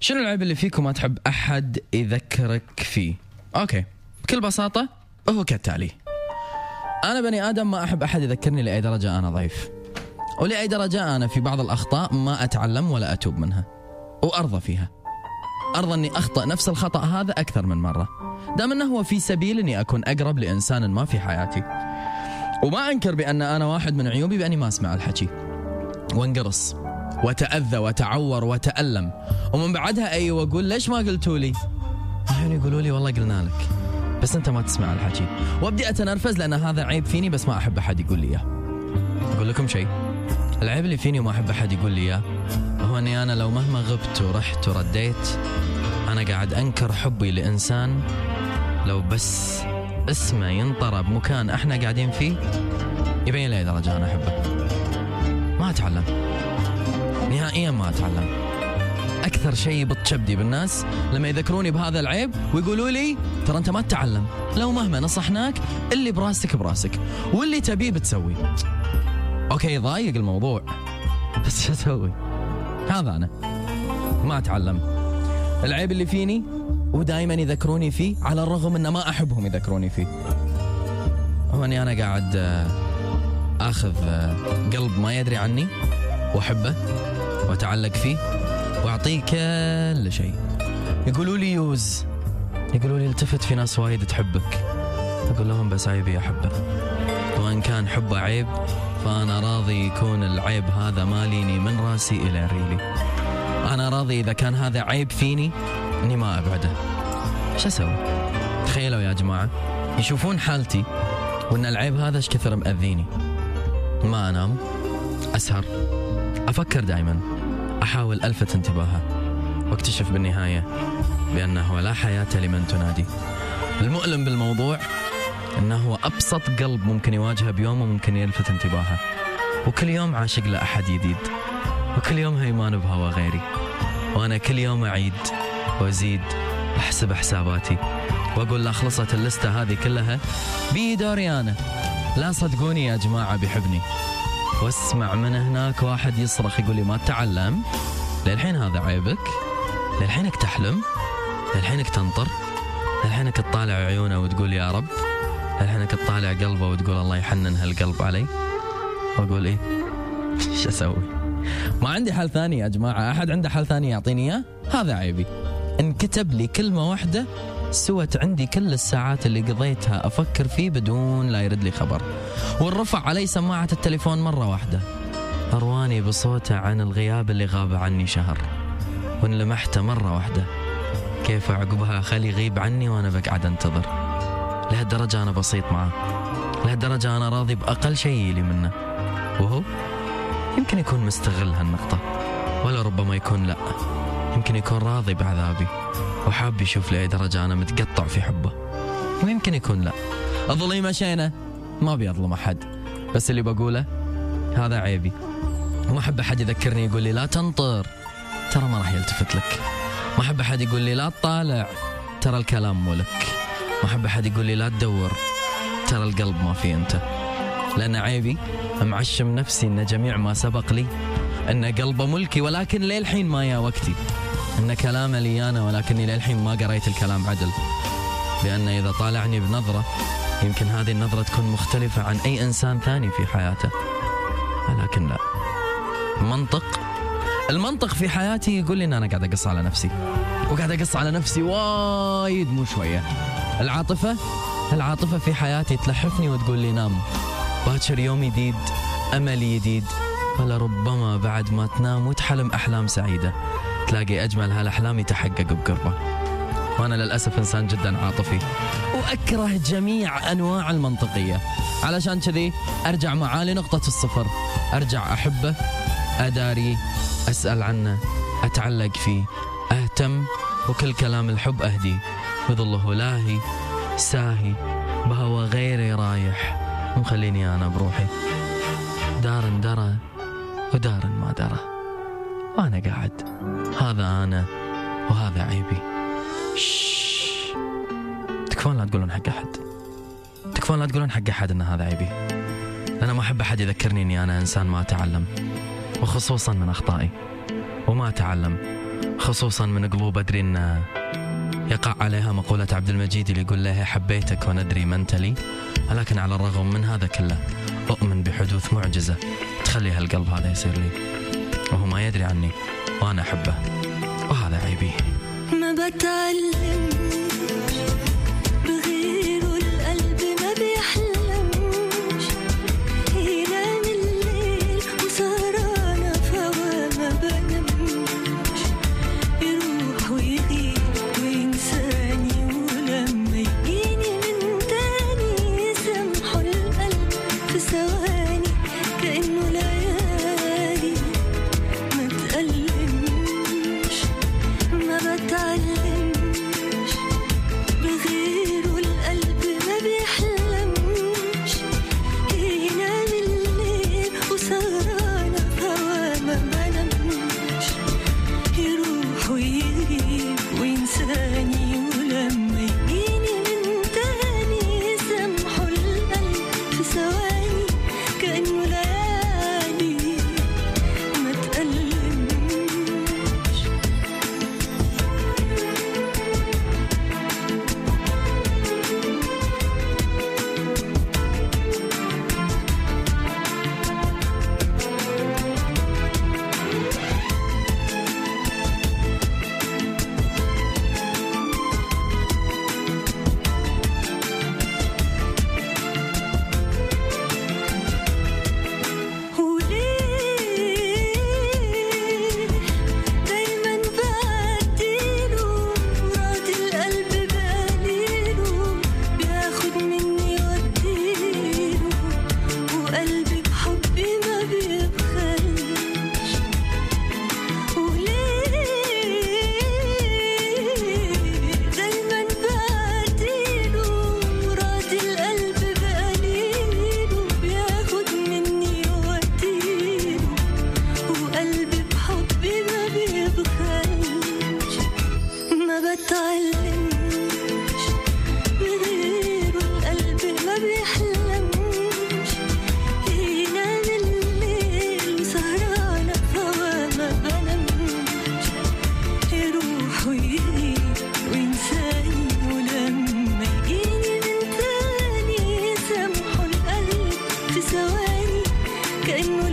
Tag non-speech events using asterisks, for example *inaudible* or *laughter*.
شنو العيب اللي فيك وما تحب أحد يذكرك فيه؟ أوكي. بكل بساطة هو كالتالي. أنا بني آدم ما أحب أحد يذكرني لأي درجة أنا ضعيف. ولأي درجة أنا في بعض الأخطاء ما أتعلم ولا أتوب منها. وأرضى فيها. أرضى أني أخطأ نفس الخطأ هذا أكثر من مرة. دام أنه هو في سبيل أني أكون أقرب لإنسان ما في حياتي. وما أنكر بأن أنا واحد من عيوبي بأني ما أسمع الحكي. وانقرص. وتأذى وتعور وتألم. ومن بعدها أي وأقول ليش ما قلتوا لي؟ الحين يقولوا لي والله قلنا لك بس أنت ما تسمع الحكي. وأبدي أتنرفز لأن هذا عيب فيني بس ما أحب أحد يقول لي إياه. أقول لكم شيء العيب اللي فيني وما أحب أحد يقول لي إياه هو إني أنا لو مهما غبت ورحت ورديت أنا قاعد أنكر حبي لإنسان لو بس اسمه ينطر بمكان إحنا قاعدين فيه يبين لي درجة أنا أحبه. ما أتعلم. نهائيا ما أتعلم. أكثر شيء بتشبدي بالناس لما يذكروني بهذا العيب ويقولوا لي ترى أنت ما تتعلم. لو مهما نصحناك اللي براسك براسك. واللي تبيه بتسوي. okay يضايق الموضوع. *laughs* بس شو أسوي؟ هذا أنا. ما أتعلم. العيب اللي فيني ودائما يذكروني فيه على الرغم ان ما أحبهم يذكروني فيه. هو اني أنا قاعد آه، آخذ آه، قلب ما يدري عني وأحبه. واتعلق فيه واعطيه كل شيء. يقولوا لي يوز. يقولوا لي التفت في ناس وايد تحبك. أقول لهم بس عيبي احبه وإن كان حبه عيب فأنا راضي يكون العيب هذا ماليني من راسي إلى ريلي. أنا راضي إذا كان هذا عيب فيني إني ما أبعده. شو أسوي؟ تخيلوا يا جماعة يشوفون حالتي وإن العيب هذا إيش كثر مأذيني. ما أنام أسهر. أفكر دائما أحاول ألفت انتباهه وأكتشف بالنهاية بأنه لا حياة لمن تنادي. المؤلم بالموضوع إنه هو أبسط قلب ممكن يواجهه بيومه ممكن يلفت انتباهه. وكل يوم عاشق له أحد جديد وكل يوم هيمان بهوى غيري. وأنا كل يوم أعيد وأزيد احسب حساباتي. وأقول لا خلصت اللستة هذه كلها بي دوري أنا لا صدقوني يا جماعة بيحبني واسمع من هناك واحد يصرخ يقول لي ما تتعلم. للحين هذا عيبك. للحينك تحلم. للحينك تنطر. للحينك تطالع عيونه وتقول يا رب. للحينك تطالع قلبه وتقول الله يحنن هالقلب علي. وأقول إيه؟ شو أسوي؟ ما عندي حل ثاني يا جماعة. أحد عنده حل ثاني يعطيني إياه؟ هذا عيبي. انكتب لي كلمة واحدة سوت عندي كل الساعات اللي قضيتها أفكر فيه بدون لا يرد لي خبر. والرفع علي سماعة التليفون مرة واحدة. أرواني بصوته عن الغياب اللي غاب عني شهر. وان لمحته مرة واحدة. كيف عقبها خلي يغيب عني وأنا بقعد أنتظر. لهالدرجة أنا بسيط معاه لهالدرجة أنا راضي بأقل شيء لي منه. وهو؟ يمكن يكون مستغل هالنقطة. ولا ربما يكون لا. يمكن يكون راضي بعذابي وحاب يشوف لأي درجة أنا متقطع في حبه. ويمكن يكون لا. أظلي مشينا ما بيظلم أحد. بس اللي بقوله هذا عيبي. وما أحب أحد يذكرني يقول لي لا تنطر. ترى ما راح يلتفت لك. ما أحب أحد يقول لي لا تطالع. ترى الكلام مو لك. ما أحب أحد يقول لي لا تدور. ترى القلب ما في أنت. لأن عيبي معشم نفسي أن جميع ما سبق لي أن قلبه ملكي ولكن للحين ما يا وقتي. أن كلامه لي أنا ولكني للحين ما قريت الكلام عدل. لأن إذا طالعني بنظرة يمكن هذه النظرة تكون مختلفة عن أي إنسان ثاني في حياته. ولكن لا. منطق. المنطق في حياتي يقول لي إن أنا قاعد أقص على نفسي. وقاعد أقص على نفسي وايد مو شوية. العاطفة العاطفة في حياتي تلحفني وتقول لي نام. باكر يوم جديد أمل جديد. فلربما بعد ما تنام وتحلم أحلام سعيدة. تلاقي أجمل هالأحلام يتحقق بقربه. وأنا للأسف إنسان جدا عاطفي. وأكره جميع أنواع المنطقية. علشان كذي أرجع معاه لنقطة الصفر. أرجع أحبه أداري أسأل عنه أتعلق فيه أهتم وكل كلام الحب أهدي. وظله لاهي ساهي بهوى غيري رايح. ومخليني أنا بروحي. دار درى ودار ما درى وأنا قاعد. هذا أنا وهذا عيبي. تكفون لا تقولون حق أحد. تكفون لا تقولون حق أحد أن هذا عيبي. أنا ما أحب أحد يذكرني أني أنا إنسان ما أتعلم. وخصوصا من أخطائي. وما أتعلم. خصوصا من قلوب أدري أن يقع عليها مقولة عبد المجيد اللي يقول لها حبيتك وندري من تلي. ولكن على الرغم من هذا كله أؤمن بحدوث معجزة. تخلي هالقلب هذا يصير لي. وهو ما يدري عني وأنا أحبه وهذا عيبي. ما بتعلم. So. cơn mưa